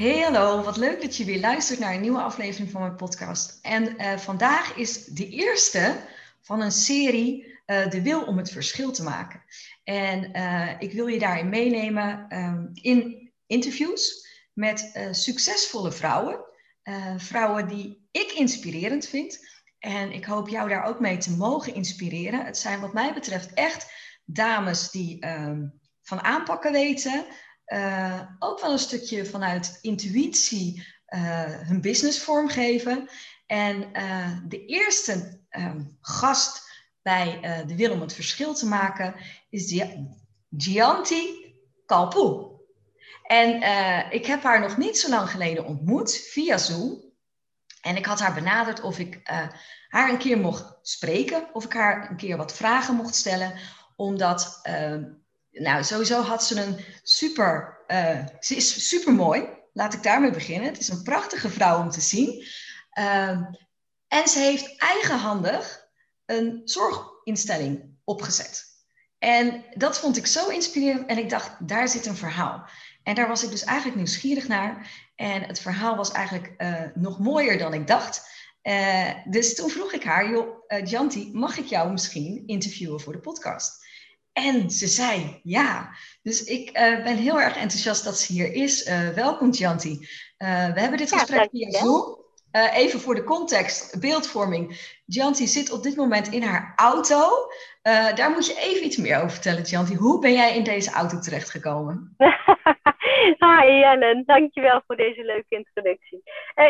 Hey hallo, wat leuk dat je weer luistert naar een nieuwe aflevering van mijn podcast. En uh, vandaag is de eerste van een serie uh, De Wil om het Verschil te maken. En uh, ik wil je daarin meenemen um, in interviews met succesvolle vrouwen. vrouwen die ik inspirerend vind. En ik hoop jou daar ook mee te mogen inspireren. Het zijn wat mij betreft echt dames die um, van aanpakken weten uh, ook wel een stukje vanuit intuïtie uh, hun business vormgeven. En uh, de eerste um, gast bij de Wil om het verschil te maken is Gianti Kalpoe. En ik heb haar nog niet zo lang geleden ontmoet via Zoom. En ik had haar benaderd of ik haar een keer mocht spreken, of ik haar een keer wat vragen mocht stellen, omdat ehm, nou, sowieso had ze een super. Uh, ze is super mooi. Laat ik daarmee beginnen. Het is een prachtige vrouw om te zien. Uh, en ze heeft eigenhandig een zorginstelling opgezet. En dat vond ik zo inspirerend. En ik dacht, daar zit een verhaal. En daar was ik dus eigenlijk nieuwsgierig naar. En het verhaal was eigenlijk uh, nog mooier dan ik dacht. Uh, dus toen vroeg ik haar, Janti, mag ik jou misschien interviewen voor de podcast? En ze zei ja. Dus ik uh, ben heel erg enthousiast dat ze hier is. Uh, welkom, Janti. Uh, we hebben dit gesprek via Zoom. even voor de context, beeldvorming. Janti zit op dit moment in haar auto. daar moet je even iets meer over vertellen, Janti. Hoe ben jij in deze auto terechtgekomen? Hi Jellen, dankjewel voor deze leuke introductie.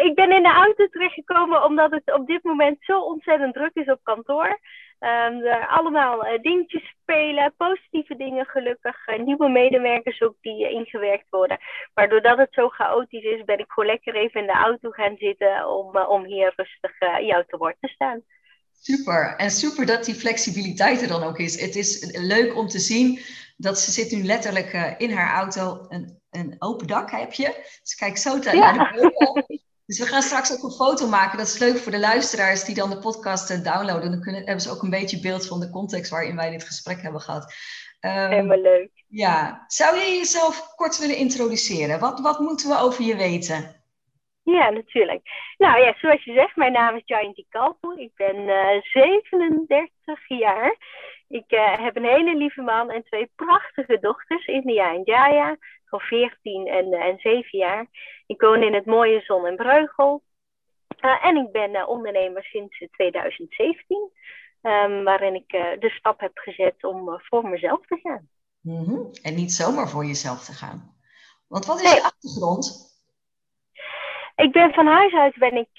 ik ben in de auto terechtgekomen omdat het op dit moment zo ontzettend druk is op kantoor. Um, er allemaal uh, dingetjes spelen, positieve dingen gelukkig, uh, nieuwe medewerkers ook die uh, ingewerkt worden. Maar doordat het zo chaotisch is, ben ik gewoon lekker even in de auto gaan zitten om, om hier rustig jou te woord te staan. Super, en super dat die flexibiliteit er dan ook is. Het is leuk om te zien dat ze zit nu letterlijk in haar auto, een, een open dak heb je. Dus kijk zo naar de boven. Dus we gaan straks ook een foto maken. Dat is leuk voor de luisteraars die dan de podcast uh, downloaden. Dan kunnen, hebben ze ook een beetje beeld van de context waarin wij dit gesprek hebben gehad. Um, Helemaal leuk. Ja. Zou je jezelf kort willen introduceren? Wat, wat moeten we over je weten? Ja, natuurlijk. Nou ja, zoals je zegt, mijn naam is Jayanti Kalpoe. Ik ben uh, eh, 37 jaar. Ik uh, heb een hele lieve man en twee prachtige dochters, India en Jaya van 14 en, en 7 jaar. Ik woon in het mooie Zon en Breugel. Uh, en ik ben uh, ondernemer sinds 2017, um, waarin ik uh, de stap heb gezet om voor mezelf te gaan. Mm -hmm. En niet zomaar voor jezelf te gaan. Want wat is nee. je achtergrond? Ik ben van huis uit ben ik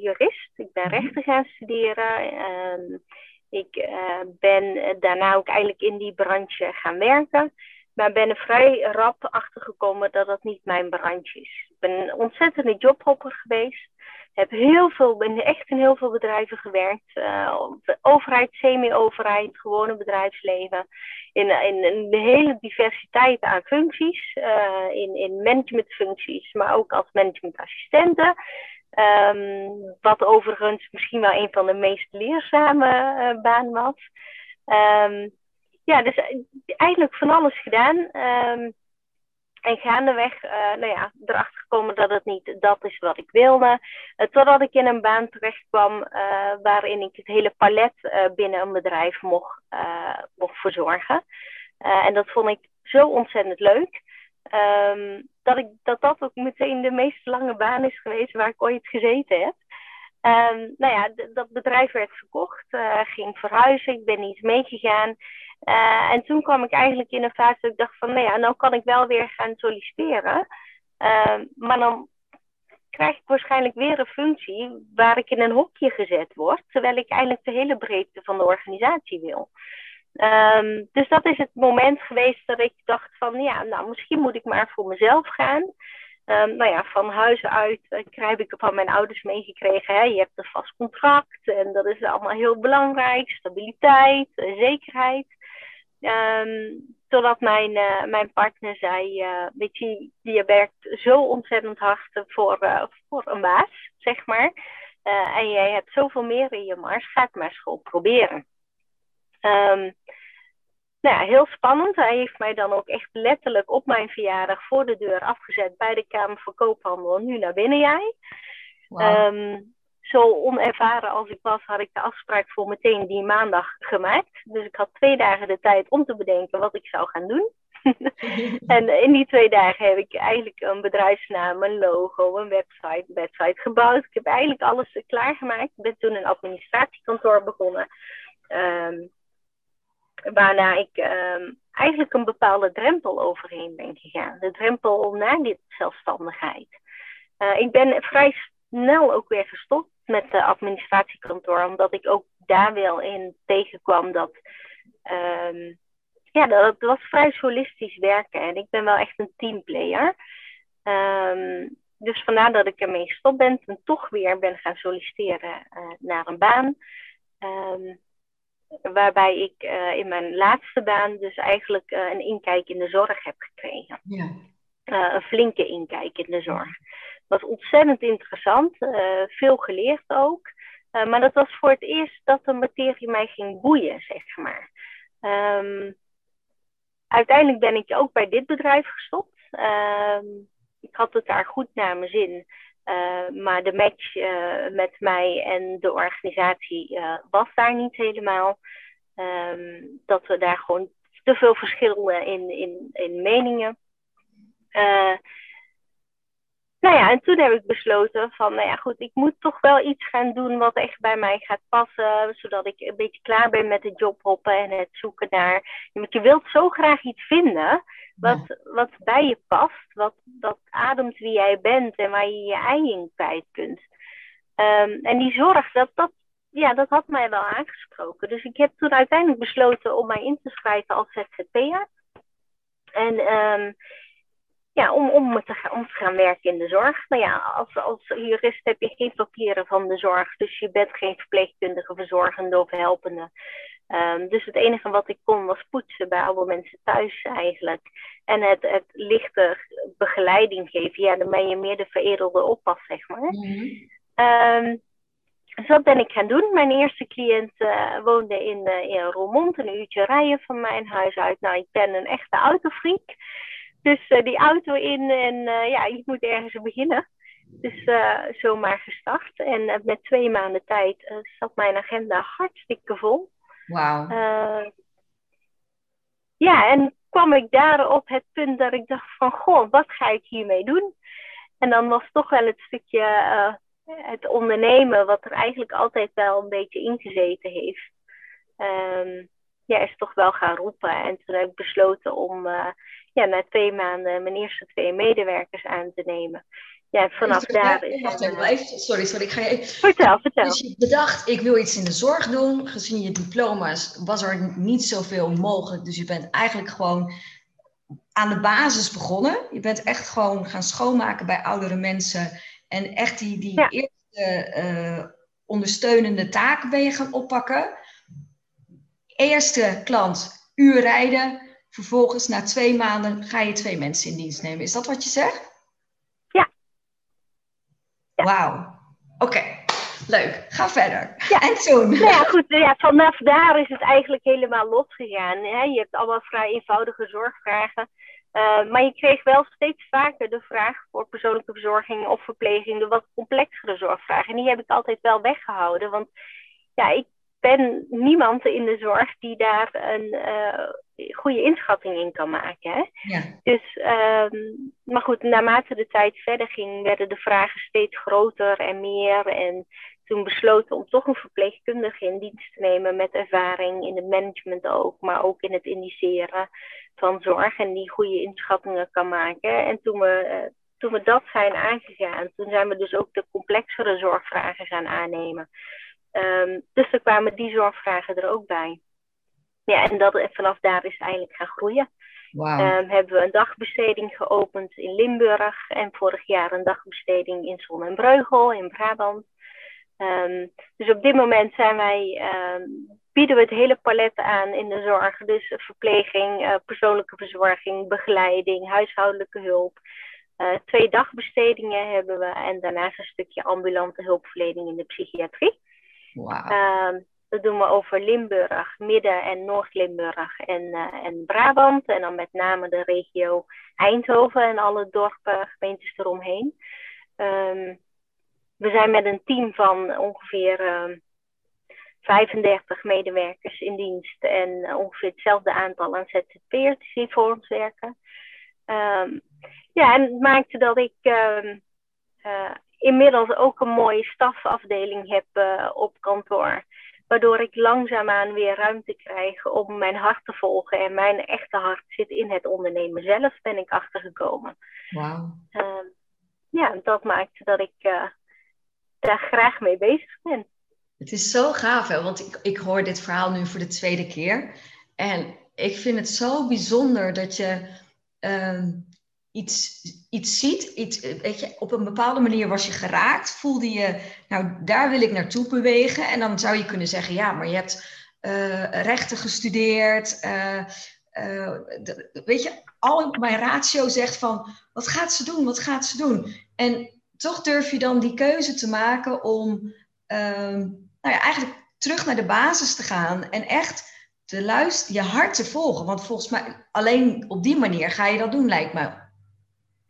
jurist. Ik ben rechten gaan studeren. Um, ik ben daarna ook eigenlijk in die branche gaan werken. Maar ben er vrij rap achter gekomen dat dat niet mijn branche is. Ik ben een ontzettende jobhopper geweest. Heb heel veel, ben echt in heel veel bedrijven gewerkt. Uh, overheid, semi-overheid, gewone bedrijfsleven. In, in, hele diversiteit aan functies. Uh, in, in managementfuncties, maar ook als managementassistenten. Um, wat overigens misschien wel een van de meest leerzame uh, banen was. Um, ja, dus eh, eigenlijk van alles gedaan. Um, en gaandeweg, uh, nou ja, erachter gekomen dat het niet dat is wat ik wilde. Uh, totdat ik in een baan terecht kwam waarin ik het hele palet binnen een bedrijf mocht, mocht verzorgen. en dat vond ik zo ontzettend leuk. Um, dat, ik, dat dat ook meteen de meest lange baan is geweest waar ik ooit gezeten heb. Um, nou ja, dat bedrijf werd verkocht, ging verhuizen, ik ben niet meegegaan. Uh, en toen kwam ik eigenlijk in een fase dat ik dacht van, nou ja, nou kan ik wel weer gaan solliciteren. Uh, maar dan krijg ik waarschijnlijk weer een functie waar ik in een hokje gezet word, terwijl ik eigenlijk de hele breedte van de organisatie wil. Ehm, dus dat is het moment geweest dat ik dacht van ja, nou misschien moet ik maar voor mezelf gaan. Um, nou ja, van huis uit uh, heb ik van mijn ouders meegekregen. Hè? Je hebt een vast contract en dat is allemaal heel belangrijk. Stabiliteit, uh, zekerheid. Um, totdat mijn, uh, mijn partner zei, weet je, je werkt zo ontzettend hard voor, voor een baas, zeg maar. en jij hebt zoveel meer in je mars, ga het maar school proberen. Um, nou ja, heel spannend. Hij heeft mij dan ook echt letterlijk op mijn verjaardag voor de deur afgezet bij de Kamer van Koophandel. Nu naar binnen jij. Ehm, zo onervaren als ik was, had ik de afspraak voor meteen die maandag gemaakt. Dus ik had twee dagen de tijd om te bedenken wat ik zou gaan doen. en in die twee dagen heb ik eigenlijk een bedrijfsnaam, een logo, een website, een website gebouwd. Ik heb eigenlijk alles klaargemaakt. Ik ben toen een administratiekantoor begonnen. Um, waarna ik um, eigenlijk een bepaalde drempel overheen ben gegaan. De drempel naar die zelfstandigheid. Uh, ik ben vrij snel ook weer gestopt met de administratiekantoor, omdat ik ook daar wel in tegenkwam dat. Um, ja, dat was vrij solistisch werken en ik ben wel echt een teamplayer. Um, dus vandaar dat ik ermee gestopt ben en toch weer ben gaan solliciteren uh, naar een baan. Waarbij ik uh, in mijn laatste baan dus eigenlijk uh, een inkijk in de zorg heb gekregen. Ja. Uh, een flinke inkijk in de zorg. Dat was ontzettend interessant, veel geleerd ook. maar dat was voor het eerst dat de materie mij ging boeien, zeg maar. Um, uiteindelijk ben ik ook bij dit bedrijf gestopt. Um, ik had het daar goed naar mijn zin. Uh, maar de match uh, met mij en de organisatie uh, was daar niet helemaal. Um, dat we daar gewoon te veel verschillen in, in, in meningen. nou ja, en toen heb ik besloten van, nou ja, goed, ik moet toch wel iets gaan doen wat echt bij mij gaat passen, zodat ik een beetje klaar ben met het jobhoppen en het zoeken naar. Want je wilt zo graag iets vinden wat, wat bij je past, wat dat ademt wie jij bent en waar je je ei in kwijt kunt. Um, en die zorg, dat, dat, ja, dat had mij wel aangesproken. Dus ik heb toen uiteindelijk besloten om mij in te schrijven als ZZP'er. En um, ja, om, om, te gaan, om te gaan werken in de zorg. Nou ja, als, als jurist heb je geen papieren van de zorg, dus je bent geen verpleegkundige, verzorgende of helpende. Um, dus het enige wat ik kon was poetsen bij alle mensen thuis eigenlijk. En het, het lichte begeleiding geven. Ja, dan ben je meer de veredelde oppas, zeg maar. Mm dus dat ben ik gaan doen. Mijn eerste cliënt uh, woonde in, uh, in Roermond, een uurtje rijden van mijn huis uit. Nou, ik ben een echte autofreak. Dus uh, die auto in en ja, je moet ergens beginnen. Dus zomaar gestart. En met twee maanden tijd zat mijn agenda hartstikke vol. Wauw. Uh, ja, en kwam ik daar op het punt dat ik dacht van, goh, wat ga ik hiermee doen? En dan was toch wel het stukje uh, het ondernemen, wat er eigenlijk altijd wel een beetje ingezeten heeft. Um, ja, is toch wel gaan roepen. En toen heb ik besloten om uh, ja, na twee maanden mijn eerste twee medewerkers aan te nemen ja, vanaf daar is Sorry, sorry, ik ga je Vertel, vertel. Dus je bedacht, ik wil iets in de zorg doen. Gezien je diploma's was er niet zoveel mogelijk. Dus je bent eigenlijk gewoon aan de basis begonnen. Je bent echt gewoon gaan schoonmaken bij oudere mensen. En echt die, die eerste uh, ondersteunende taken ben je gaan oppakken. Eerste klant, uur rijden. Vervolgens na twee maanden ga je twee mensen in dienst nemen. Is dat wat je zegt? Wauw. Oké, leuk. Ga verder. Ja. En toen? Nou ja, goed. Ja, vanaf daar is het eigenlijk helemaal losgegaan. Hè? Je hebt allemaal vrij eenvoudige zorgvragen. Uh, maar je kreeg wel steeds vaker de vraag voor persoonlijke verzorging of verpleging, de wat complexere zorgvragen. En die heb ik altijd wel weggehouden. Want ja, ik ben niemand in de zorg die daar een uh, goede inschatting in kan maken. Hè? Ja. Dus, um, maar goed, naarmate de tijd verder ging, werden de vragen steeds groter en meer. En toen besloten om toch een verpleegkundige in dienst te nemen met ervaring in het management ook, maar ook in het indiceren van zorg en die goede inschattingen kan maken. En toen we, uh, toen we dat zijn aangegaan, toen zijn we dus ook de complexere zorgvragen gaan aannemen. Um, dus er kwamen die zorgvragen er ook bij. Ja, en dat, vanaf daar is het eigenlijk gaan groeien. Wow. Um, hebben we een dagbesteding geopend in Limburg en vorig jaar een dagbesteding in Zon en Breugel in Brabant. Um, dus op dit moment zijn wij, um, bieden we het hele palet aan in de zorg. Dus verpleging, uh, persoonlijke verzorging, begeleiding, huishoudelijke hulp. Uh, twee dagbestedingen hebben we en daarnaast een stukje ambulante hulpverlening in de psychiatrie. Wow. Dat doen we over Limburg, Midden- en Noord-Limburg en, uh, en Brabant. En dan met name de regio Eindhoven en alle dorpen, gemeentes eromheen. Um, we zijn met een team van ongeveer um, 35 medewerkers in dienst. En ongeveer hetzelfde aantal aan ZZP'ers die voor ons werken. Um, ja, en het maakte dat ik uh, inmiddels ook een mooie stafafdeling heb uh, op kantoor. Waardoor ik langzaamaan weer ruimte krijg om mijn hart te volgen. En mijn echte hart zit in het ondernemen zelf, ben ik achtergekomen. Wauw. Uh, ja, dat maakt dat ik uh, daar graag mee bezig ben. Het is zo gaaf, hè? want ik, ik hoor dit verhaal nu voor de tweede keer. En ik vind het zo bijzonder dat je uh, iets, iets ziet. Iets, weet je, op een bepaalde manier was je geraakt. Voelde je, nou daar wil ik naartoe bewegen. En dan zou je kunnen zeggen, ja, maar je hebt uh, rechten gestudeerd. De, weet je, al mijn ratio zegt van, wat gaat ze doen? Wat gaat ze doen? En toch durf je dan die keuze te maken om ehm, nou ja, eigenlijk terug naar de basis te gaan. En echt te luisteren, je hart te volgen. Want volgens mij, alleen op die manier ga je dat doen, lijkt me.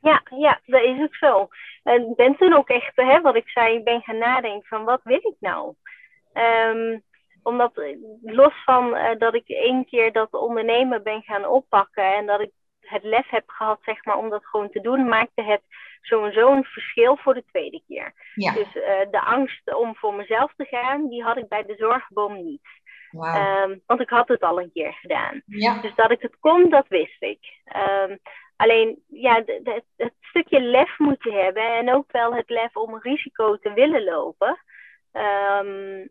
Ja, ja, dat is ook zo. En ik ben toen ook echt, hè, wat ik zei, ik ben gaan nadenken van wat wil ik nou? Um, omdat los van uh, dat ik één keer dat ondernemen ben gaan oppakken en dat ik het lef heb gehad, zeg maar, om dat gewoon te doen, maakte het sowieso een verschil voor de tweede keer. Ja. Dus uh, de angst om voor mezelf te gaan, die had ik bij de zorgboom niet. Wow. Um, want ik had het al een keer gedaan. Ja. Dus dat ik het kon, dat wist ik. Um, alleen, ja, de, de, het stukje lef moet je hebben. En ook wel het lef om risico te willen lopen. Um,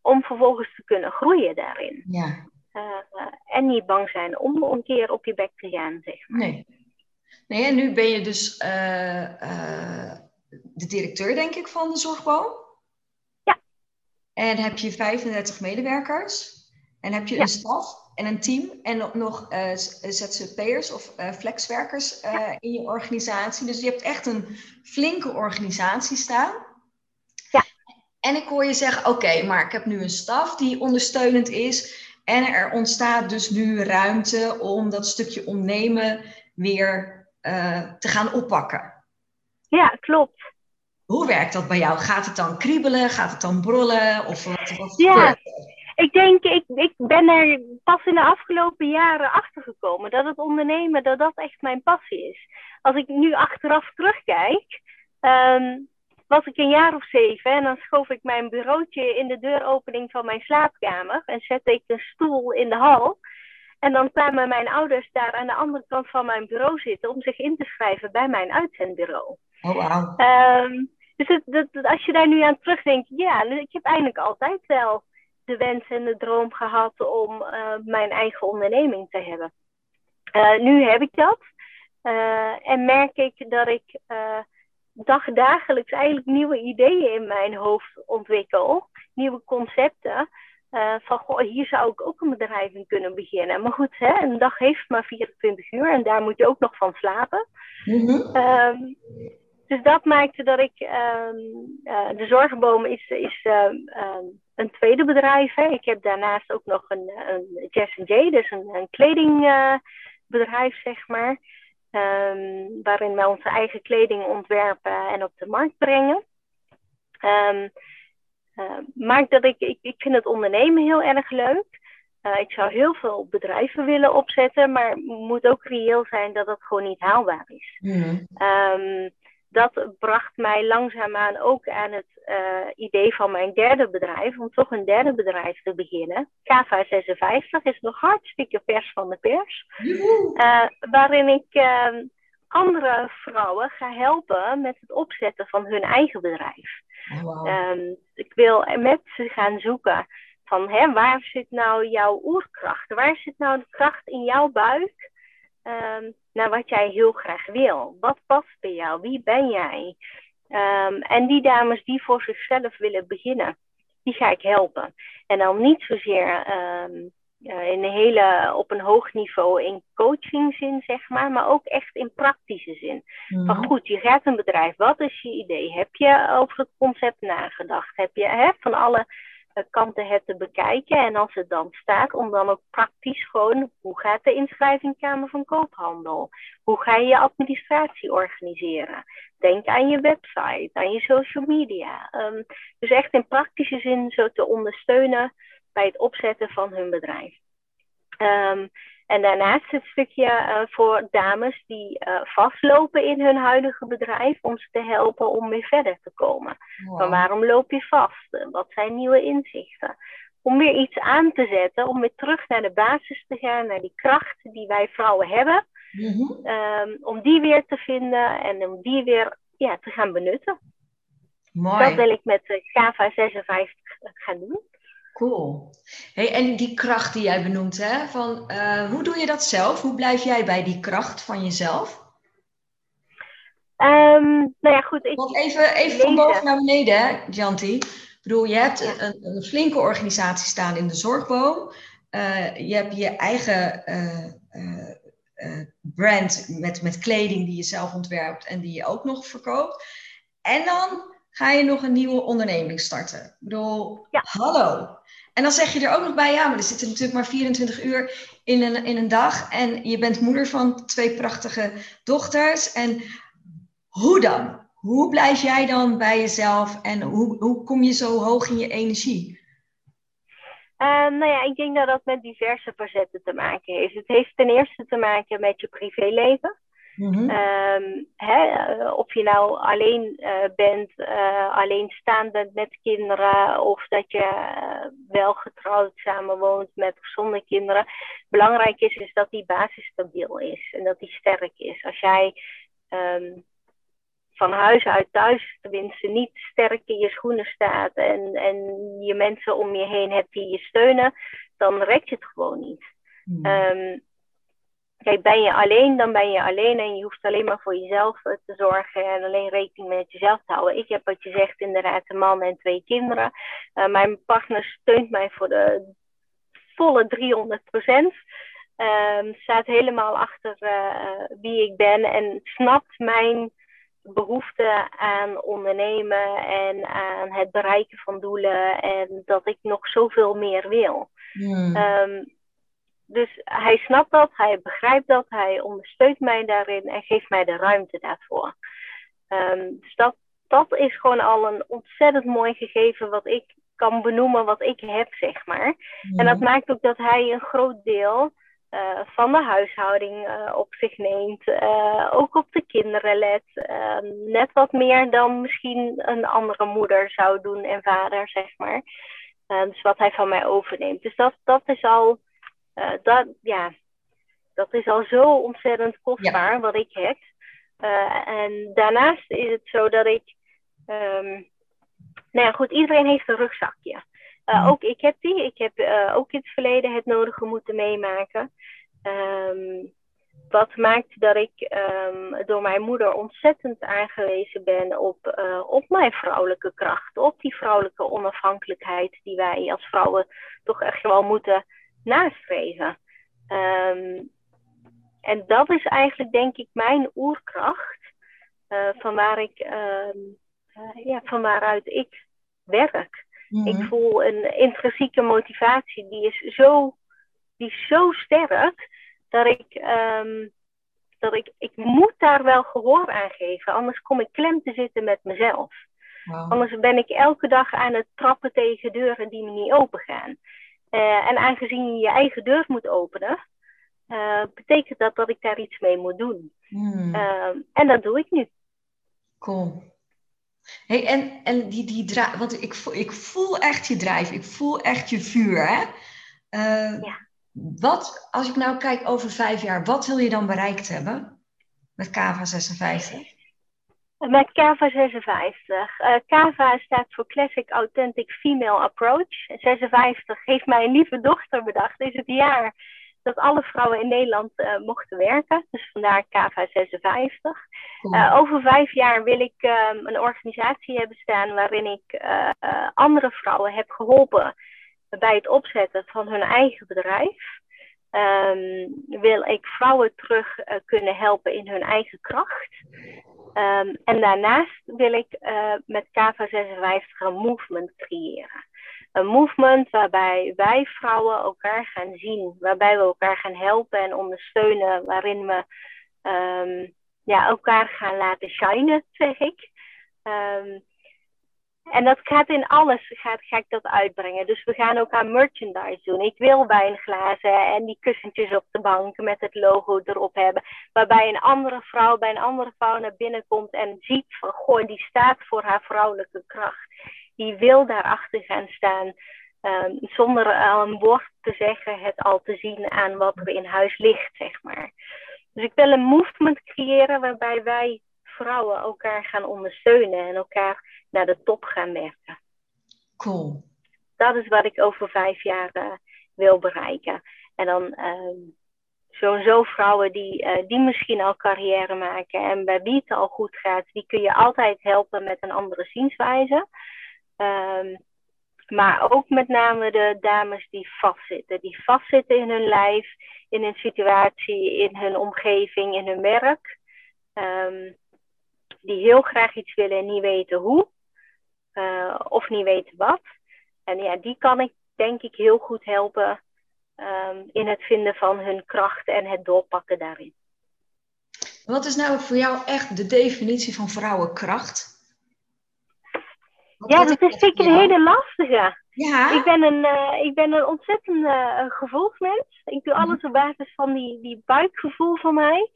om vervolgens te kunnen groeien daarin. Ja. Uh, en niet bang zijn om een keer op je bek te gaan, zeg maar. Nee. Nee, en nu ben je dus uh, uh, de directeur, denk ik, van de zorgboom. Ja. En heb je 35 medewerkers. En heb je ja. een staf en een team en nog uh, ZZP'ers of uh, flexwerkers uh, ja. in je organisatie. Dus je hebt echt een flinke organisatie staan. Ja. En ik hoor je zeggen, oké, okay, maar ik heb nu een staf die ondersteunend is. En er ontstaat dus nu ruimte om dat stukje ondernemen weer te gaan oppakken. Ja, klopt. Hoe werkt dat bij jou? Gaat het dan kriebelen? Gaat het dan brullen? Of wat, wat ja. gebeurt? Ik denk, ik, ik ben er pas in de afgelopen jaren achter gekomen dat het ondernemen, dat dat echt mijn passie is. Als ik nu achteraf terugkijk, um, was ik een jaar of zeven en dan schoof ik mijn bureautje in de deuropening van mijn slaapkamer en zette ik een stoel in de hal. En dan kwamen mijn ouders daar aan de andere kant van mijn bureau zitten om zich in te schrijven bij mijn uitzendbureau. Oh, wow. um, dus het, als je daar nu aan terugdenkt, ja, ik heb eigenlijk altijd wel de wens en de droom gehad om uh, mijn eigen onderneming te hebben. Uh, nu heb ik dat. Uh, en merk ik dat ik dagdagelijks eigenlijk nieuwe ideeën in mijn hoofd ontwikkel. Nieuwe concepten. van, goh, hier zou ik ook een bedrijf in kunnen beginnen. Maar goed, hè, een dag heeft maar 24 uur en daar moet je ook nog van slapen. Mm -hmm. um, dus dat maakte dat ik... Um, de zorgboom is... is um, een tweede bedrijf. Hè. Ik heb daarnaast ook nog een, een Jazz J, dus een, een kledingbedrijf, uh, zeg maar. Um, waarin wij onze eigen kleding ontwerpen en op de markt brengen. Um, uh, maakt dat ik, ik, ik vind het ondernemen heel erg leuk. Uh, ik zou heel veel bedrijven willen opzetten, maar moet ook reëel zijn dat het gewoon niet haalbaar is. Mm. Um, dat bracht mij langzaamaan ook aan het uh, idee van mijn derde bedrijf, om toch een derde bedrijf te beginnen. KV56 is nog hartstikke vers van de pers. Uh, waarin ik uh, andere vrouwen ga helpen met het opzetten van hun eigen bedrijf. Oh, wow. um, ik wil met ze gaan zoeken van hè, waar zit nou jouw oerkracht? Waar zit nou de kracht in jouw buik um, naar wat jij heel graag wil? Wat past bij jou? Wie ben jij? Um, en die dames die voor zichzelf willen beginnen, die ga ik helpen. En dan niet zozeer um, uh, in een hele, op een hoog niveau in coachingzin, zeg maar, maar ook echt in praktische zin. Mm. Van goed, je gaat een bedrijf, wat is je idee? Heb je over het concept nagedacht? Heb je hè, van alle kanten het te bekijken. En als het dan staat, om dan ook praktisch gewoon, hoe gaat de inschrijvingkamer van koophandel? Hoe ga je je administratie organiseren? Denk aan je website, aan je social media. Um, dus echt in praktische zin zo te ondersteunen bij het opzetten van hun bedrijf. Um, en daarnaast het stukje uh, voor dames die uh, vastlopen in hun huidige bedrijf, om ze te helpen om weer verder te komen. Wow. Van waarom loop je vast? Wat zijn nieuwe inzichten? Om weer iets aan te zetten, om weer terug naar de basis te gaan, naar die kracht die wij vrouwen hebben. Mm -hmm. um, om die weer te vinden en om die weer ja, te gaan benutten. Mooi. Dat wil ik met GAVA 56 gaan doen. Cool. Hey, en die kracht die jij benoemt, hè, van, uh, hoe doe je dat zelf? Hoe blijf jij bij die kracht van jezelf? Um, nou ja, goed. Ik Want even, even van boven naar beneden, hè, Janti. Ik bedoel, je hebt ja. een, een, flinke organisatie staan in de zorgboom. Uh, je hebt je eigen uh, brand met, met kleding die je zelf ontwerpt en die je ook nog verkoopt. En dan ga je nog een nieuwe onderneming starten. Ik bedoel, ja. hallo. En dan zeg je er ook nog bij, ja, maar er zitten natuurlijk maar 24 uur in een, in een dag. En je bent moeder van twee prachtige dochters. En hoe dan? Hoe blijf jij dan bij jezelf en hoe, hoe kom je zo hoog in je energie? Uh, nou ja, ik denk dat dat met diverse facetten te maken heeft. Het heeft ten eerste te maken met je privéleven. Mm-hmm. Um, hè, of je nou alleen uh, bent, uh, alleenstaande met kinderen, of dat je uh, wel getrouwd samenwoont met of zonder kinderen. Belangrijk is, is dat die basis stabiel is en dat die sterk is. Als jij um, van huis uit thuis tenminste niet sterk in je schoenen staat en, en je mensen om je heen hebt die je steunen, dan rekt het gewoon niet. Mm. Um, Kijk, ben je alleen, dan ben je alleen en je hoeft alleen maar voor jezelf eh, te zorgen en alleen rekening met jezelf te houden. Ik heb wat je zegt, inderdaad, een man en twee kinderen. Uh, mijn partner steunt mij voor de volle 300 procent. Um, staat helemaal achter uh, wie ik ben en snapt mijn behoefte aan ondernemen en aan het bereiken van doelen en dat ik nog zoveel meer wil. Hmm. Um, dus hij snapt dat, hij begrijpt dat, hij ondersteunt mij daarin en geeft mij de ruimte daarvoor. Um, dus dat, dat is gewoon al een ontzettend mooi gegeven wat ik kan benoemen, wat ik heb, zeg maar. Ja. En dat maakt ook dat hij een groot deel uh, van de huishouding uh, op zich neemt. Uh, ook op de kinderen let. Ehm, net wat meer dan misschien een andere moeder zou doen en vader, zeg maar. dus wat hij van mij overneemt. Dus dat, dat is al uh, dat, ja, dat is al zo ontzettend kostbaar ja. wat ik heb. Uh, en daarnaast is het zo dat ik. Um, nou ja, goed, iedereen heeft een rugzakje. Uh, mm. Ook ik heb die. Ik heb ook in het verleden het nodige moeten meemaken. Um, wat maakt dat ik um, door mijn moeder ontzettend aangewezen ben op, uh, op mijn vrouwelijke kracht, op die vrouwelijke onafhankelijkheid die wij als vrouwen toch echt wel moeten nastreven. Um, en dat is eigenlijk, denk ik, mijn oerkracht. Uh, van, waar ik, um, uh, ja, van waaruit ik werk. Mm-hmm. Ik voel een intrinsieke motivatie, die is zo, die is zo sterk dat ik, um, dat ik, ik moet daar wel gehoor aan geven. Anders kom ik klem te zitten met mezelf. Wow. Anders ben ik elke dag aan het trappen tegen deuren die me niet open gaan. Uh, en aangezien je je eigen deur moet openen, uh, betekent dat dat ik daar iets mee moet doen. Hmm. Uh, en dat doe ik nu. Cool. Hey, en, en die, die draai, want ik voel, ik voel echt je drijf, ik voel echt je vuur. Hè? ja. Wat, als ik nou kijk over vijf jaar, wat wil je dan bereikt hebben met KVA 56? Met KAVA 56. Uh, KAVA staat voor Classic Authentic Female Approach. 56 heeft mijn lieve dochter bedacht. Is het jaar dat alle vrouwen in Nederland uh, mochten werken. Dus vandaar KAVA 56. Uh, over vijf jaar wil ik um, een organisatie hebben staan waarin ik andere vrouwen heb geholpen bij het opzetten van hun eigen bedrijf. Um, wil ik vrouwen terug kunnen helpen in hun eigen kracht. Um, en daarnaast wil ik met KAVA 56 een movement creëren een movement waarbij wij vrouwen elkaar gaan zien, waarbij we elkaar gaan helpen en ondersteunen, waarin we um, ja, elkaar gaan laten shinen, zeg ik. Um, en dat gaat in alles, gaat, ga ik dat uitbrengen. Dus we gaan ook aan merchandise doen. Ik wil wijnglazen en die kussentjes op de bank met het logo erop hebben. Waarbij een andere vrouw bij een andere vrouw naar binnen komt en ziet van, goh, die staat voor haar vrouwelijke kracht die wil daarachter gaan staan. Um, zonder een woord te zeggen, het al te zien aan wat er in huis ligt, zeg maar. Dus ik wil een movement creëren waarbij wij vrouwen elkaar gaan ondersteunen en elkaar naar de top gaan werken. Cool. Dat is wat ik over vijf jaar uh, wil bereiken. En dan um, sowieso vrouwen die, uh, die misschien al carrière maken en bij wie het al goed gaat, die kun je altijd helpen met een andere zienswijze. Um, maar ook met name de dames die vastzitten. Die vastzitten in hun lijf, in hun situatie, in hun omgeving, in hun werk. Um, die heel graag iets willen en niet weten hoe. Uh, of niet weten wat. En ja, die kan ik denk ik heel goed helpen um, in het vinden van hun kracht en het doorpakken daarin. Wat is nou voor jou echt de definitie van vrouwenkracht? ja, dat is zeker een hele lastige. Ja. Ik ben een, uh, ik ben een ontzettend uh, gevoelsmens. Ik doe alles op basis van die, die buikgevoel van mij.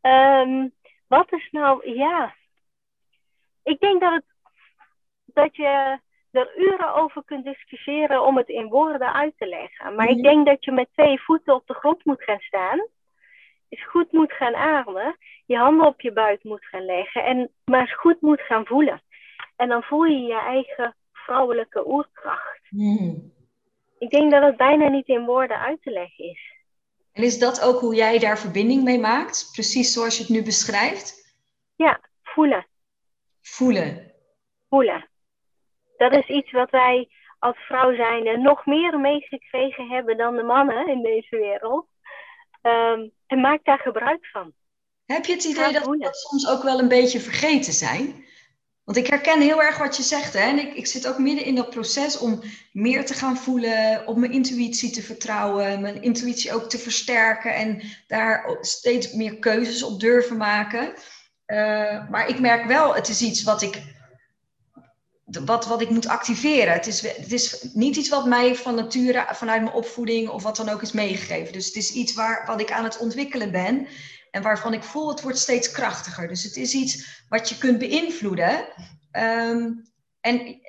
Um, wat is nou, ja. Ik denk dat, het, dat je er uren over kunt discussiëren om het in woorden uit te leggen. Maar ik mhm. denk dat je met twee voeten op de grond moet gaan staan. Is goed moet gaan ademen. Je handen op je buik moet gaan leggen. En maar eens goed moet gaan voelen. En dan voel je je eigen vrouwelijke oerkracht. Hmm. Ik denk dat het bijna niet in woorden uit te leggen is. En is dat ook hoe jij daar verbinding mee maakt? Precies zoals je het nu beschrijft? Ja, voelen. Voelen. Voelen. Dat is iets wat wij als vrouw zijnde nog meer meegekregen hebben dan de mannen in deze wereld. Um, en maak daar gebruik van. Heb je het idee dat we soms ook wel een beetje vergeten zijn? Want ik herken heel erg wat je zegt. Hè? En ik, ik zit ook midden in dat proces om meer te gaan voelen, op mijn intuïtie te vertrouwen, mijn intuïtie ook te versterken en daar steeds meer keuzes op durven maken. Uh, maar ik merk wel, het is iets wat ik, wat, wat ik moet activeren. Het is, het is niet iets wat mij van nature, vanuit mijn opvoeding of wat dan ook is meegegeven. Dus het is iets waar, wat ik aan het ontwikkelen ben. En waarvan ik voel, het wordt steeds krachtiger. Dus het is iets wat je kunt beïnvloeden. Um, en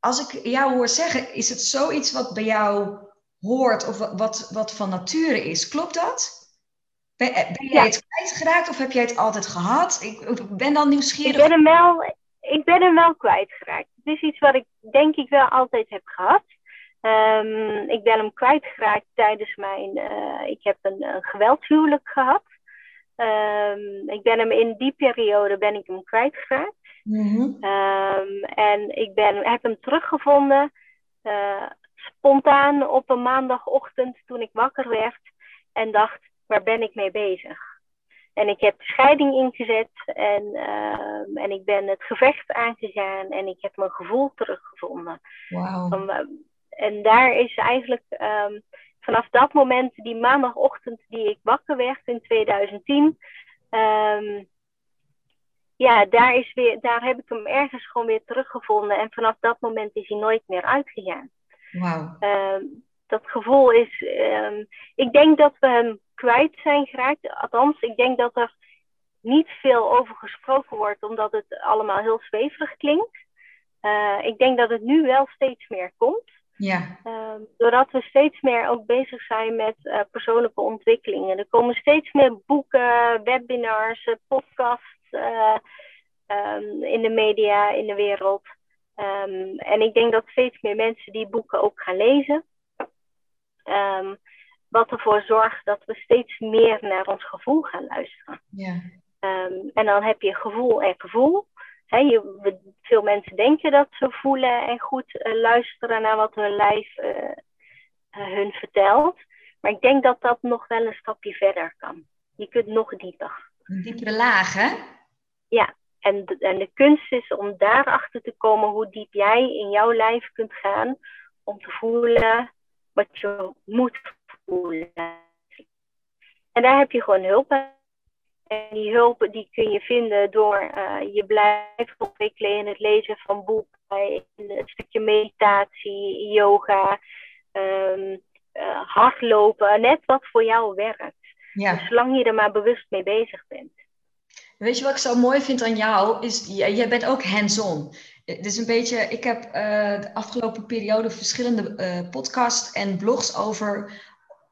als ik jou hoor zeggen, is het zoiets wat bij jou hoort of wat, wat van nature is. Klopt dat? Ben, ben jij het kwijtgeraakt of heb jij het altijd gehad? Ik, ben dan nieuwsgierig. Ik ben hem wel, ik ben hem wel kwijtgeraakt. Is iets wat ik denk ik wel altijd heb gehad. Um, ik ben hem kwijtgeraakt tijdens mijn. Uh, ik heb een, een geweldshuwelijk gehad. Um, ik ben hem in die periode ben ik hem kwijtgeraakt. Mm um, en ik ben, heb hem teruggevonden uh, spontaan op een maandagochtend toen ik wakker werd en dacht, waar ben ik mee bezig? En ik heb scheiding ingezet en, uh, en ik ben het gevecht aangegaan en ik heb mijn gevoel teruggevonden. Wow. en daar is eigenlijk um, vanaf dat moment, die maandagochtend die ik wakker werd in 2010, um, ehm, ja, daar, is weer, daar heb ik hem ergens gewoon weer teruggevonden. En vanaf dat moment is hij nooit meer uitgegaan. Wow. Um, dat gevoel is, ik denk dat we hem kwijt zijn geraakt. Althans, ik denk dat er niet veel over gesproken wordt, omdat het allemaal heel zweverig klinkt. Uh, ik denk dat het nu wel steeds meer komt. Ja. Uh, doordat we steeds meer ook bezig zijn met uh, persoonlijke ontwikkelingen. Er komen steeds meer boeken, webinars, uh, podcasts. ehm, in de media, in de wereld. Ehm, en ik denk dat steeds meer mensen die boeken ook gaan lezen. Um, wat ervoor zorgt dat we steeds meer naar ons gevoel gaan luisteren. Ja. en dan heb je gevoel en gevoel. je, veel mensen denken dat ze voelen en goed uh, luisteren naar wat hun lijf uh, hun vertelt. Maar ik denk dat dat nog wel een stapje verder kan. Je kunt nog dieper. Een diepere laag, hè? Ja, en de, en de kunst is om daarachter te komen hoe diep jij in jouw lijf kunt gaan om te voelen wat je moet En daar heb je gewoon hulp bij. En die hulp die kun je vinden door uh, je blijven ontwikkelen in het lezen van boeken, in een stukje meditatie, yoga, um, uh, hardlopen, net wat voor jou werkt. Ja. Dus zolang je er maar bewust mee bezig bent. Weet je wat ik zo mooi vind aan jou? Is, jij bent ook hands-on. Het is een beetje, ik heb uh, de afgelopen periode verschillende uh, podcasts en blogs over,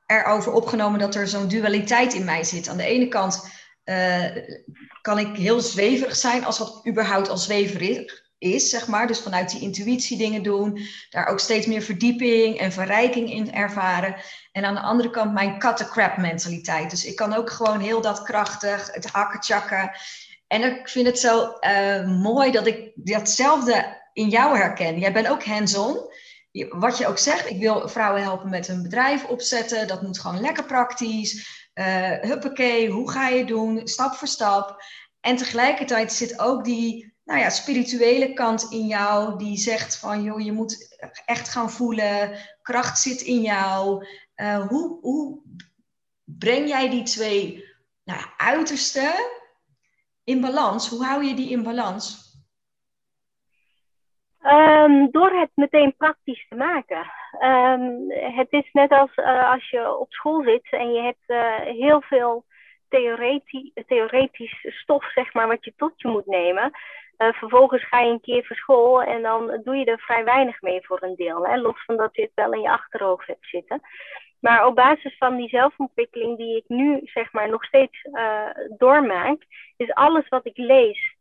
erover opgenomen dat er zo'n dualiteit in mij zit. Aan de ene kant uh, kan ik heel zweverig zijn, als wat überhaupt al zweverig is, zeg maar. Dus vanuit die intuïtie dingen doen, daar ook steeds meer verdieping en verrijking in ervaren. En aan de andere kant mijn crap mentaliteit. Dus ik kan ook gewoon heel dat krachtig, het hakken En ik vind het zo uh, mooi dat ik datzelfde in jou herken. Jij bent ook hands-on. Wat je ook zegt, ik wil vrouwen helpen met een bedrijf opzetten. Dat moet gewoon lekker praktisch. Uh, huppakee, hoe ga je doen? Stap voor stap. En tegelijkertijd zit ook die nou ja, spirituele kant in jou die zegt van joh, je moet echt gaan voelen, kracht zit in jou. Uh, hoe, hoe breng jij die twee nou uitersten in balans? Hoe hou je die in balans? Um, door het meteen praktisch te maken. Um, het is net als uh, als je op school zit en je hebt uh, heel veel theoretisch, stof, zeg maar, wat je tot je moet nemen. Uh, vervolgens ga je een keer voor school en dan doe je er vrij weinig mee voor een deel. Hè? Los van dat je het wel in je achterhoofd hebt zitten. Maar op basis van die zelfontwikkeling die ik nu zeg maar nog steeds doormaak, is alles wat ik lees,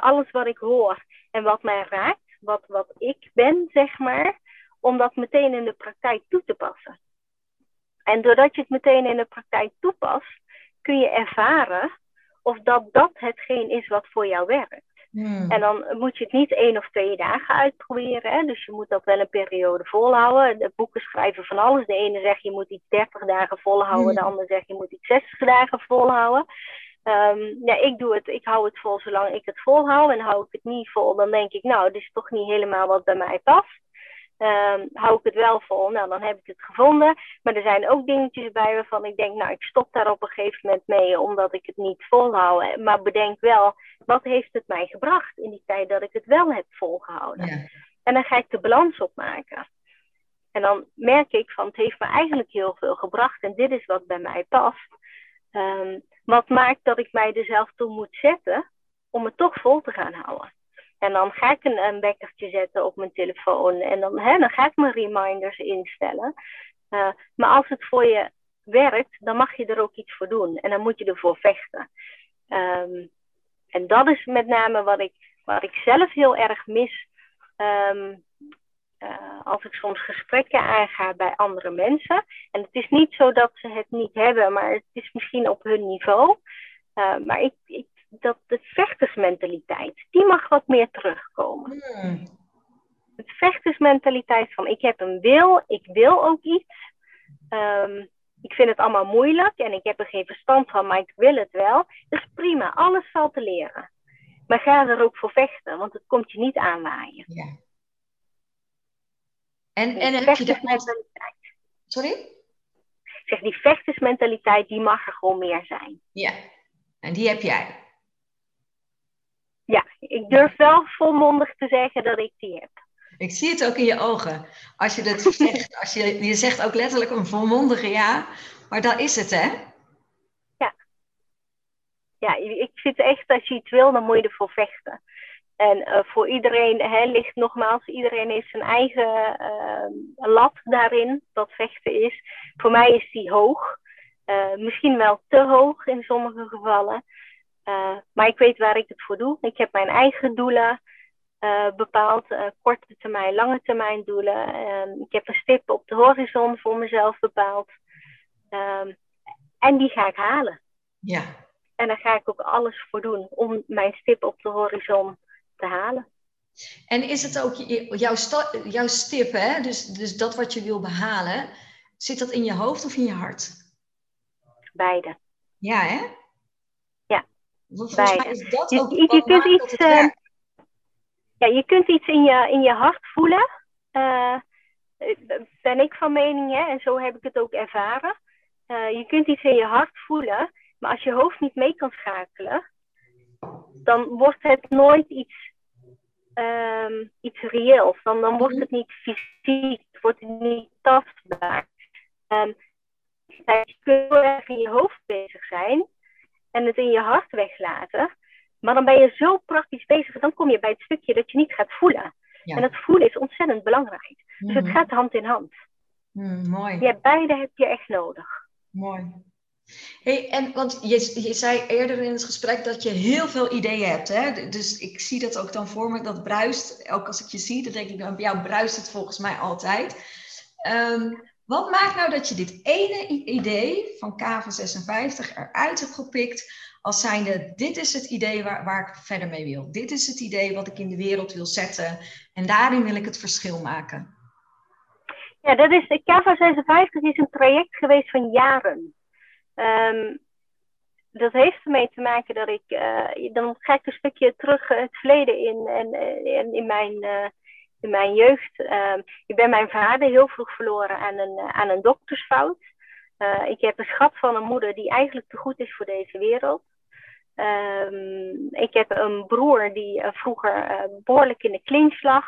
alles wat ik hoor en wat mij raakt, wat, wat ik ben, zeg maar, om dat meteen in de praktijk toe te passen. En doordat je het meteen in de praktijk toepast, kun je ervaren of dat dat hetgeen is wat voor jou werkt. Hmm. En dan moet je het niet één of twee dagen uitproberen. Hè? Dus je moet dat wel een periode volhouden. De boeken schrijven van alles. De ene zegt je moet iets 30 dagen volhouden. De hmm. andere zegt je moet iets 60 dagen volhouden. Um, ja, ik doe het, ik hou het vol zolang ik het volhoud. En hou ik het niet vol, dan denk ik, nou, dit is toch niet helemaal wat bij mij past. Um, hou ik het wel vol, nou dan heb ik het gevonden. Maar er zijn ook dingetjes bij waarvan ik denk, nou ik stop daar op een gegeven moment mee omdat ik het niet volhoud. Maar bedenk wel, wat heeft het mij gebracht in die tijd dat ik het wel heb volgehouden? Ja. En dan ga ik de balans opmaken. En dan merk ik van, het heeft me eigenlijk heel veel gebracht en dit is wat bij mij past. Um, wat maakt dat ik mij er zelf toe moet zetten om het toch vol te gaan houden. En dan ga ik een, een wekkertje zetten op mijn telefoon. En dan, hè, dan ga ik mijn reminders instellen. Uh, maar als het voor je werkt, dan mag je er ook iets voor doen. En dan moet je ervoor vechten. Um, en dat is met name wat ik, wat ik zelf heel erg mis. Um, uh, als ik soms gesprekken aanga bij andere mensen. En het is niet zo dat ze het niet hebben, maar het is misschien op hun niveau. Uh, maar ik, ik dat de vechtersmentaliteit, die mag wat meer terugkomen. Hmm. De vechtersmentaliteit van ik heb een wil, ik wil ook iets. Um, ik vind het allemaal moeilijk en ik heb er geen verstand van, maar ik wil het wel. Dat is prima, alles valt te leren. Maar ga er ook voor vechten, want het komt je niet aanwaaien. Ja. En, en heb je de... Sorry? Zeg, die vechtersmentaliteit, die mag er gewoon meer zijn. Ja, en die heb jij ja, ik durf wel volmondig te zeggen dat ik die heb. Ik zie het ook in je ogen. Als je het zegt, als je, je zegt ook letterlijk een volmondige ja, maar dat is het, hè? Ja. Ja, ik vind echt, als je iets wil, dan moet je ervoor vechten. En uh, voor iedereen hè, ligt nogmaals, iedereen heeft zijn eigen uh, lat daarin, wat vechten is. Voor mij is die hoog. Uh, misschien wel te hoog in sommige gevallen. maar ik weet waar ik het voor doe. Ik heb mijn eigen doelen bepaald, korte termijn, lange termijn doelen. Ik heb een stip op de horizon voor mezelf bepaald. Ehm, en die ga ik halen. Ja. En daar ga ik ook alles voor doen om mijn stip op de horizon te halen. En is het ook jouw, jouw stip, hè? Dus, dus dat wat je wil behalen, zit dat in je hoofd of in je hart? Beide. Ja, hè? Ja, Want volgens mij is dat je, ook je, je kunt iets, uh, ja, je kunt iets in je, in je hart voelen. Uh, ben ik van mening, hè? en zo heb ik het ook ervaren. Uh, je kunt iets in je hart voelen, maar als je hoofd niet mee kan schakelen, dan wordt het nooit iets, um, iets reëels. Dan, dan wordt het niet fysiek, wordt het niet tastbaar. Um, je kunt heel erg in je hoofd bezig zijn en het in je hart weglaten. Maar dan ben je zo praktisch bezig, dan kom je bij het stukje dat je niet gaat voelen. Ja. En dat voelen is ontzettend belangrijk. Dus het gaat hand in hand. Mm, mooi. Ja, beide heb je echt nodig. Mooi. Hey, en want je, zei eerder in het gesprek dat je heel veel ideeën hebt. Hè? Dus ik zie dat ook dan voor me, dat bruist. Ook als ik je zie, dan denk ik, bij jou bruist het volgens mij altijd. Um, wat maakt nou dat je dit ene idee van KV56 eruit hebt gepikt als zijnde, dit is het idee waar, waar ik verder mee wil. Dit is het idee wat ik in de wereld wil zetten en daarin wil ik het verschil maken. Ja, dat is, KV56 is een traject geweest van jaren. Um, dat heeft ermee te maken dat ik, uh, dan ga ik een stukje terug het verleden in en, in, in mijn... In mijn jeugd. Uh, ik ben mijn vader heel vroeg verloren aan een, aan een doktersfout. Ik heb een schat van een moeder die eigenlijk te goed is voor deze wereld. Um, ik heb een broer die vroeger behoorlijk in de clinch lag.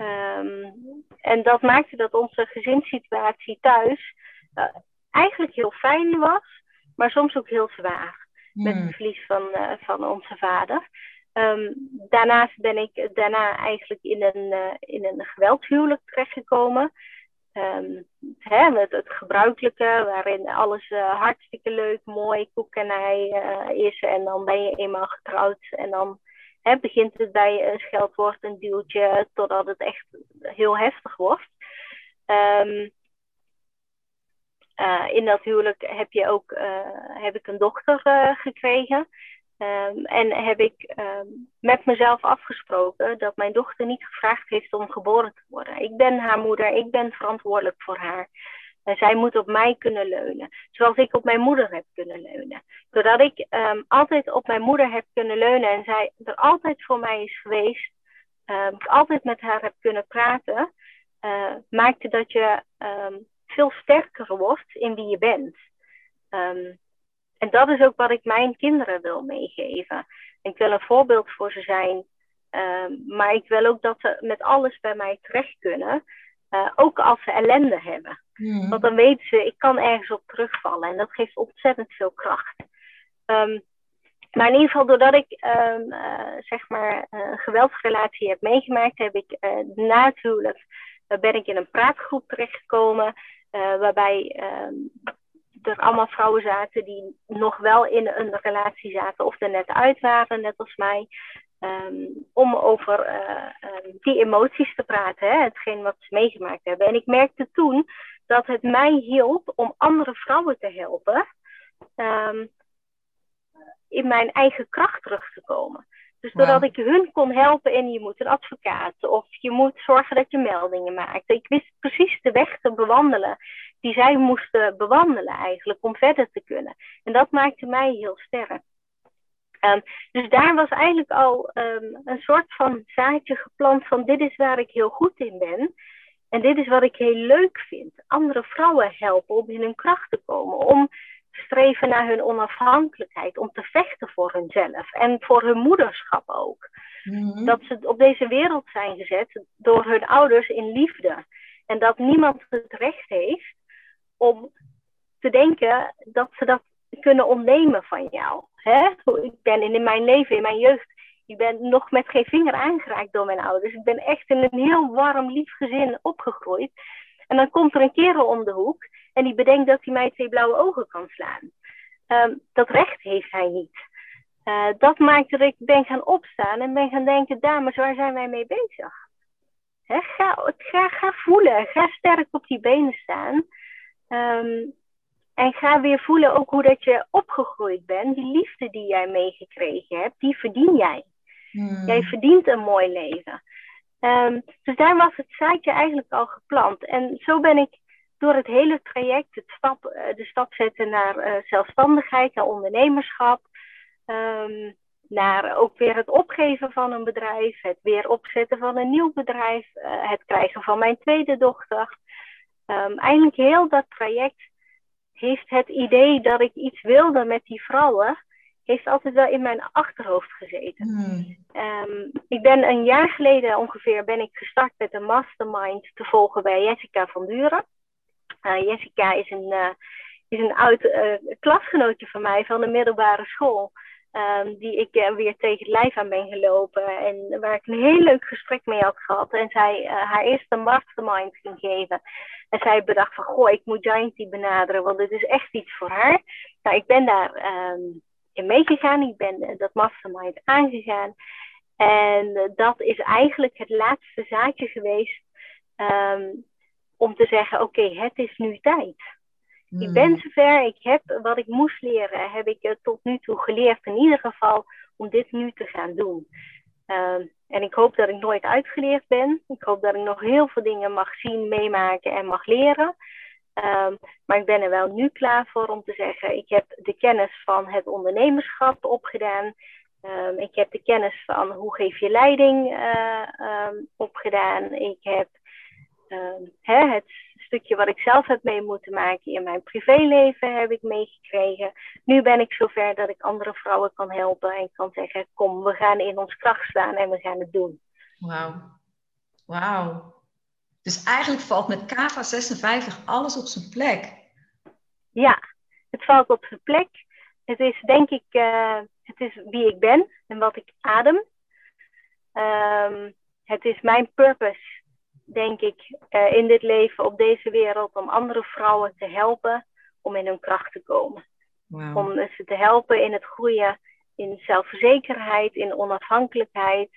Um, en dat maakte dat onze gezinssituatie thuis eigenlijk heel fijn was, maar soms ook heel zwaar. Hmm. Met het verlies van, van onze vader. Um, daarnaast ben ik daarna eigenlijk in een, uh, in een geweldshuwelijk terechtgekomen. Um, hè, met het gebruikelijke, waarin alles uh, hartstikke leuk, mooi, koekenij uh, is. En dan ben je eenmaal getrouwd en dan hè, begint het bij een scheldwoord, een duwtje, totdat het echt heel heftig wordt. Um, in dat huwelijk heb, je ook, heb ik een dochter gekregen. Um, en heb ik um, met mezelf afgesproken dat mijn dochter niet gevraagd heeft om geboren te worden. Ik ben haar moeder, ik ben verantwoordelijk voor haar. Zij moet op mij kunnen leunen, zoals ik op mijn moeder heb kunnen leunen. Doordat ik um, altijd op mijn moeder heb kunnen leunen en zij er altijd voor mij is geweest, ik altijd met haar heb kunnen praten, maakte dat je veel sterker wordt in wie je bent. En dat is ook wat ik mijn kinderen wil meegeven. Ik wil een voorbeeld voor ze zijn. Uh, maar ik wil ook dat ze met alles bij mij terecht kunnen. Uh, ook als ze ellende hebben. Mm. Want dan weten ze, ik kan ergens op terugvallen. En dat geeft ontzettend veel kracht. Um, maar in ieder geval, doordat ik um, uh, zeg maar een geweldsrelatie heb meegemaakt, heb ik na het huwelijk ben ik in een praatgroep terechtgekomen. Waarbij er allemaal vrouwen zaten die nog wel in een relatie zaten of er net uit waren, net als mij. Um, om over uh, die emoties te praten, hè, hetgeen wat ze meegemaakt hebben. En ik merkte toen dat het mij hielp om andere vrouwen te helpen in mijn eigen kracht terug te komen. Dus doordat ik hun kon helpen in je moet een advocaat of je moet zorgen dat je meldingen maakt. Ik wist precies de weg te bewandelen die zij moesten bewandelen eigenlijk om verder te kunnen. En dat maakte mij heel sterk. Um, dus daar was eigenlijk al um, een soort van zaadje geplant van dit is waar ik heel goed in ben. En dit is wat ik heel leuk vind. Andere vrouwen helpen om in hun kracht te komen. Om streven naar hun onafhankelijkheid. Om te vechten voor hunzelf. En voor hun moederschap ook. Mm-hmm. Dat ze op deze wereld zijn gezet door hun ouders in liefde. En dat niemand het recht heeft om te denken dat ze dat kunnen ontnemen van jou. Hè? Ik ben in mijn leven, in mijn jeugd, ik ben nog met geen vinger aangeraakt door mijn ouders. Ik ben echt in een heel warm, lief gezin opgegroeid. En dan komt er een kerel om de hoek en die bedenkt dat hij mij twee blauwe ogen kan slaan. Um, dat recht heeft hij niet. uh, dat maakt dat ik ben gaan opstaan en ben gaan denken, dames, waar zijn wij mee bezig? Ga, ga, ga voelen, ga sterk op die benen staan. Um, en ga weer voelen ook hoe dat je opgegroeid bent. Die liefde die jij meegekregen hebt, die verdien jij. Hmm. Jij verdient een mooi leven. Um, dus daar was het zaadje eigenlijk al geplant. En zo ben ik door het hele traject, het stap, uh, de stap zetten naar uh, zelfstandigheid, naar ondernemerschap, um, naar ook weer het opgeven van een bedrijf, het weer opzetten van een nieuw bedrijf, uh, het krijgen van mijn tweede dochter. Um, eigenlijk heel dat traject heeft het idee dat ik iets wilde met die vrouwen, heeft altijd wel in mijn achterhoofd gezeten. Hmm. Um, ik ben een jaar geleden ongeveer ben ik gestart met een mastermind te volgen bij Jessica van Buren. Uh, Jessica is een, uh, is een oud uh, klasgenootje van mij van de middelbare school. Um, die ik weer tegen het lijf aan ben gelopen. En waar ik een heel leuk gesprek mee had gehad. En zij haar eerste mastermind ging geven. En zij bedacht van, goh, ik moet Gianty benaderen, want het is echt iets voor haar. Nou, ik ben daar um, in meegegaan. Ik ben uh, dat mastermind aangegaan. En uh, dat is eigenlijk het laatste zaadje geweest um, om te zeggen, oké, okay, het is nu tijd. Hmm. Ik ben zover, ik heb wat ik moest leren, heb ik tot nu toe geleerd in ieder geval om dit nu te gaan doen. Uh, en ik hoop dat ik nooit uitgeleerd ben. Ik hoop dat ik nog heel veel dingen mag zien, meemaken en mag leren. Um, maar ik ben er wel nu klaar voor om te zeggen, ik heb de kennis van het ondernemerschap opgedaan. Um, ik heb de kennis van hoe geef je leiding uh, um, opgedaan. Ik heb hè, het stukje wat ik zelf heb mee moeten maken in mijn privéleven heb ik meegekregen. Nu ben ik zover dat ik andere vrouwen kan helpen en kan zeggen: Kom, we gaan in ons kracht staan en we gaan het doen. Wauw. Wauw. Dus eigenlijk valt met Kava 56 alles op zijn plek. Ja, het valt op zijn plek. Het is denk ik, uh, het is wie ik ben en wat ik adem. Um, het is mijn purpose denk ik, uh, in dit leven, op deze wereld, om andere vrouwen te helpen om in hun kracht te komen. Wow. Om ze te helpen in het groeien in zelfverzekerheid, in onafhankelijkheid.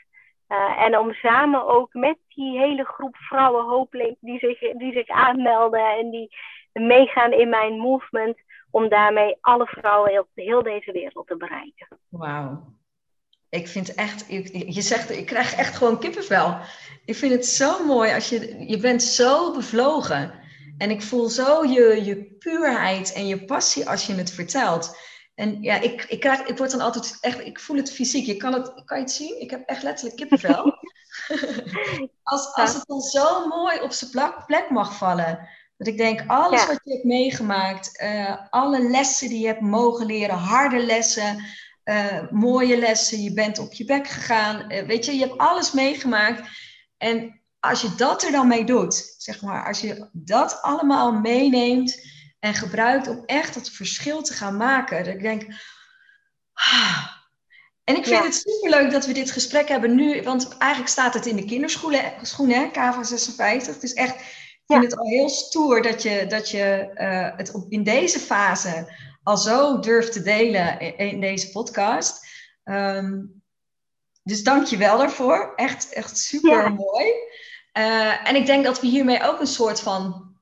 Uh, en om samen ook met die hele groep vrouwen hopelijk die zich, die zich aanmelden en die meegaan in mijn movement, om daarmee alle vrouwen op heel deze wereld te bereiken. Wauw. Ik vind echt, je zegt, ik krijg echt gewoon kippenvel. Ik vind het zo mooi als je, je bent zo bevlogen. En ik voel zo je, je puurheid en je passie als je het vertelt. En ja, ik, ik, krijg, ik word dan altijd echt, ik voel het fysiek. Je kan het, kan je het zien? Ik heb echt letterlijk kippenvel. als, als het dan zo mooi op zijn plek, plek mag vallen. Dat ik denk, alles wat je hebt meegemaakt, uh, alle lessen die je hebt mogen leren, harde lessen, uh, mooie lessen, je bent op je bek gegaan. Uh, weet je, je hebt alles meegemaakt. En als je dat er dan mee doet, zeg maar, als je dat allemaal meeneemt en gebruikt om echt het verschil te gaan maken, dat ik denk. Ah. En ik vind het superleuk dat we dit gesprek hebben nu, want eigenlijk staat het in de kinderschoenen, KV 56. Het is echt, ik vind het al heel stoer dat je, dat je uh, het op, in deze fase al zo durft te delen in, deze podcast. Um, dus dank je wel daarvoor. Echt, echt super mooi. Uh, en ik denk dat we hiermee ook een soort van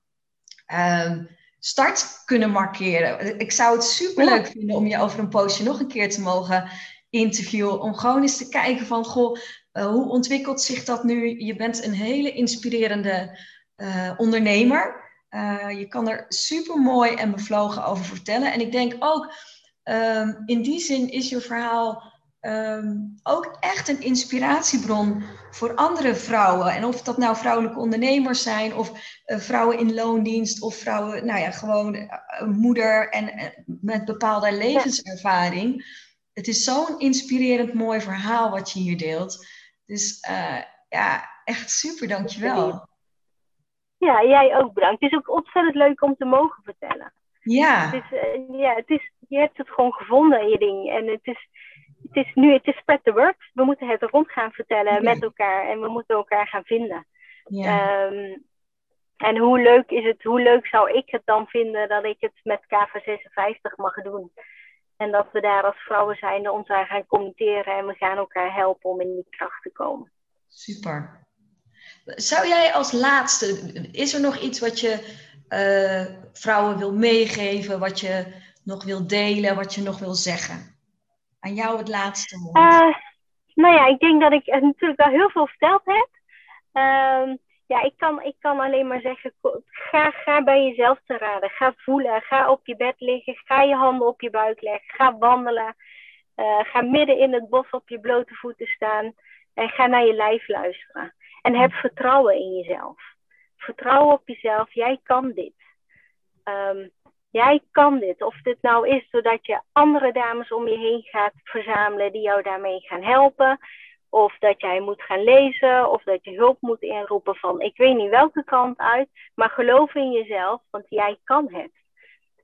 uh, start kunnen markeren. Ik zou het super leuk vinden om je over een poosje nog een keer te mogen interviewen. Om gewoon eens te kijken van, goh, uh, hoe ontwikkelt zich dat nu? Je bent een hele inspirerende uh, ondernemer. Uh, je kan er super mooi en bevlogen over vertellen. En ik denk ook, um, in die zin is je verhaal um, ook echt een inspiratiebron voor andere vrouwen. En of dat nou vrouwelijke ondernemers zijn, of uh, vrouwen in loondienst, of vrouwen, nou ja, gewoon uh, moeder en met bepaalde levenservaring. Het is zo'n inspirerend mooi verhaal wat je hier deelt. Dus ja, echt super, dankjewel. Ja, jij ook bedankt. Het is ook ontzettend leuk om te mogen vertellen. Ja. Het is, uh, ja, het is, je hebt het gewoon gevonden in je ding. En het is, het is nu, het is spread the word. We moeten het rond gaan vertellen ja. met elkaar. En we moeten elkaar gaan vinden. Ja. Um, en hoe leuk is het, hoe leuk zou ik het dan vinden dat ik het met KV56 mag doen? En dat we daar als vrouwen zijn ons aan gaan commenteren en we gaan elkaar helpen om in die kracht te komen. Super. Zou jij als laatste, is er nog iets wat je uh, vrouwen wil meegeven, wat je nog wil delen, wat je nog wil zeggen? Aan jou het laatste woord. Uh, nou ja, ik denk dat ik natuurlijk wel heel veel verteld heb. Uh, ja, ik kan, ik kan alleen maar zeggen, ga, ga bij jezelf te raden. Ga voelen, ga op je bed liggen, ga je handen op je buik leggen, ga wandelen. Ga midden in het bos op je blote voeten staan en ga naar je lijf luisteren. En heb vertrouwen in jezelf. Vertrouw op jezelf, jij kan dit. Um, jij kan dit. Of dit nou is doordat je andere dames om je heen gaat verzamelen die jou daarmee gaan helpen. Of dat jij moet gaan lezen, of dat je hulp moet inroepen van ik weet niet welke kant uit, maar geloof in jezelf, want jij kan het.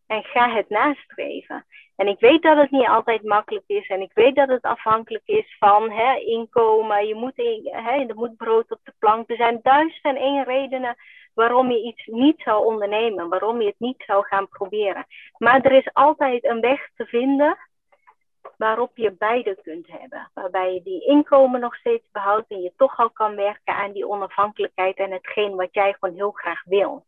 En ga het nastreven. En ik weet dat het niet altijd makkelijk is. En ik weet dat het afhankelijk is van hè, inkomen. Je moet hè, er moet brood op de plank. Er zijn duizend en één redenen waarom je iets niet zou ondernemen. Waarom je het niet zou gaan proberen. Maar er is altijd een weg te vinden waarop je beide kunt hebben. Waarbij je die inkomen nog steeds behoudt en je toch al kan werken aan die onafhankelijkheid en hetgeen wat jij gewoon heel graag wil.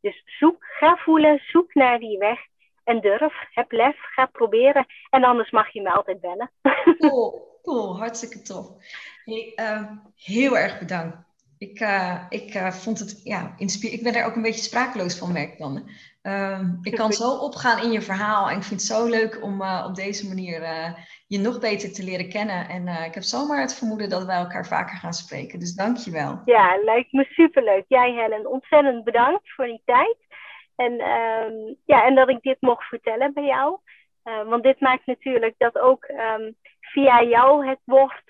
Dus zoek, ga voelen, zoek naar die weg en durf, heb lef, ga proberen. En anders mag je me altijd bellen. Cool, cool hartstikke tof. Hey, uh, heel erg bedankt. Ik, uh, ik uh, vond het, ja, ik ben er ook een beetje sprakeloos van, merk dan. Ehm, ik kan zo opgaan in je verhaal en ik vind het zo leuk om uh, op deze manier je nog beter te leren kennen. En ik heb zomaar het vermoeden dat wij elkaar vaker gaan spreken. Dus dank je wel. Ja, lijkt me superleuk. Jij Helen, ontzettend bedankt voor die tijd. En, um, ja, en dat ik dit mocht vertellen bij jou. want dit maakt natuurlijk dat ook um, via jou het woord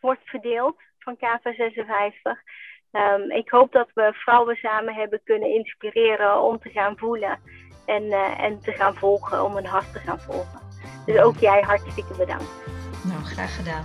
wordt verdeeld van KV56. Um, ik hoop dat we vrouwen samen hebben kunnen inspireren om te gaan voelen en, uh, en te gaan volgen, om hun hart te gaan volgen. Dus ook jij hartstikke bedankt. Nou, graag gedaan.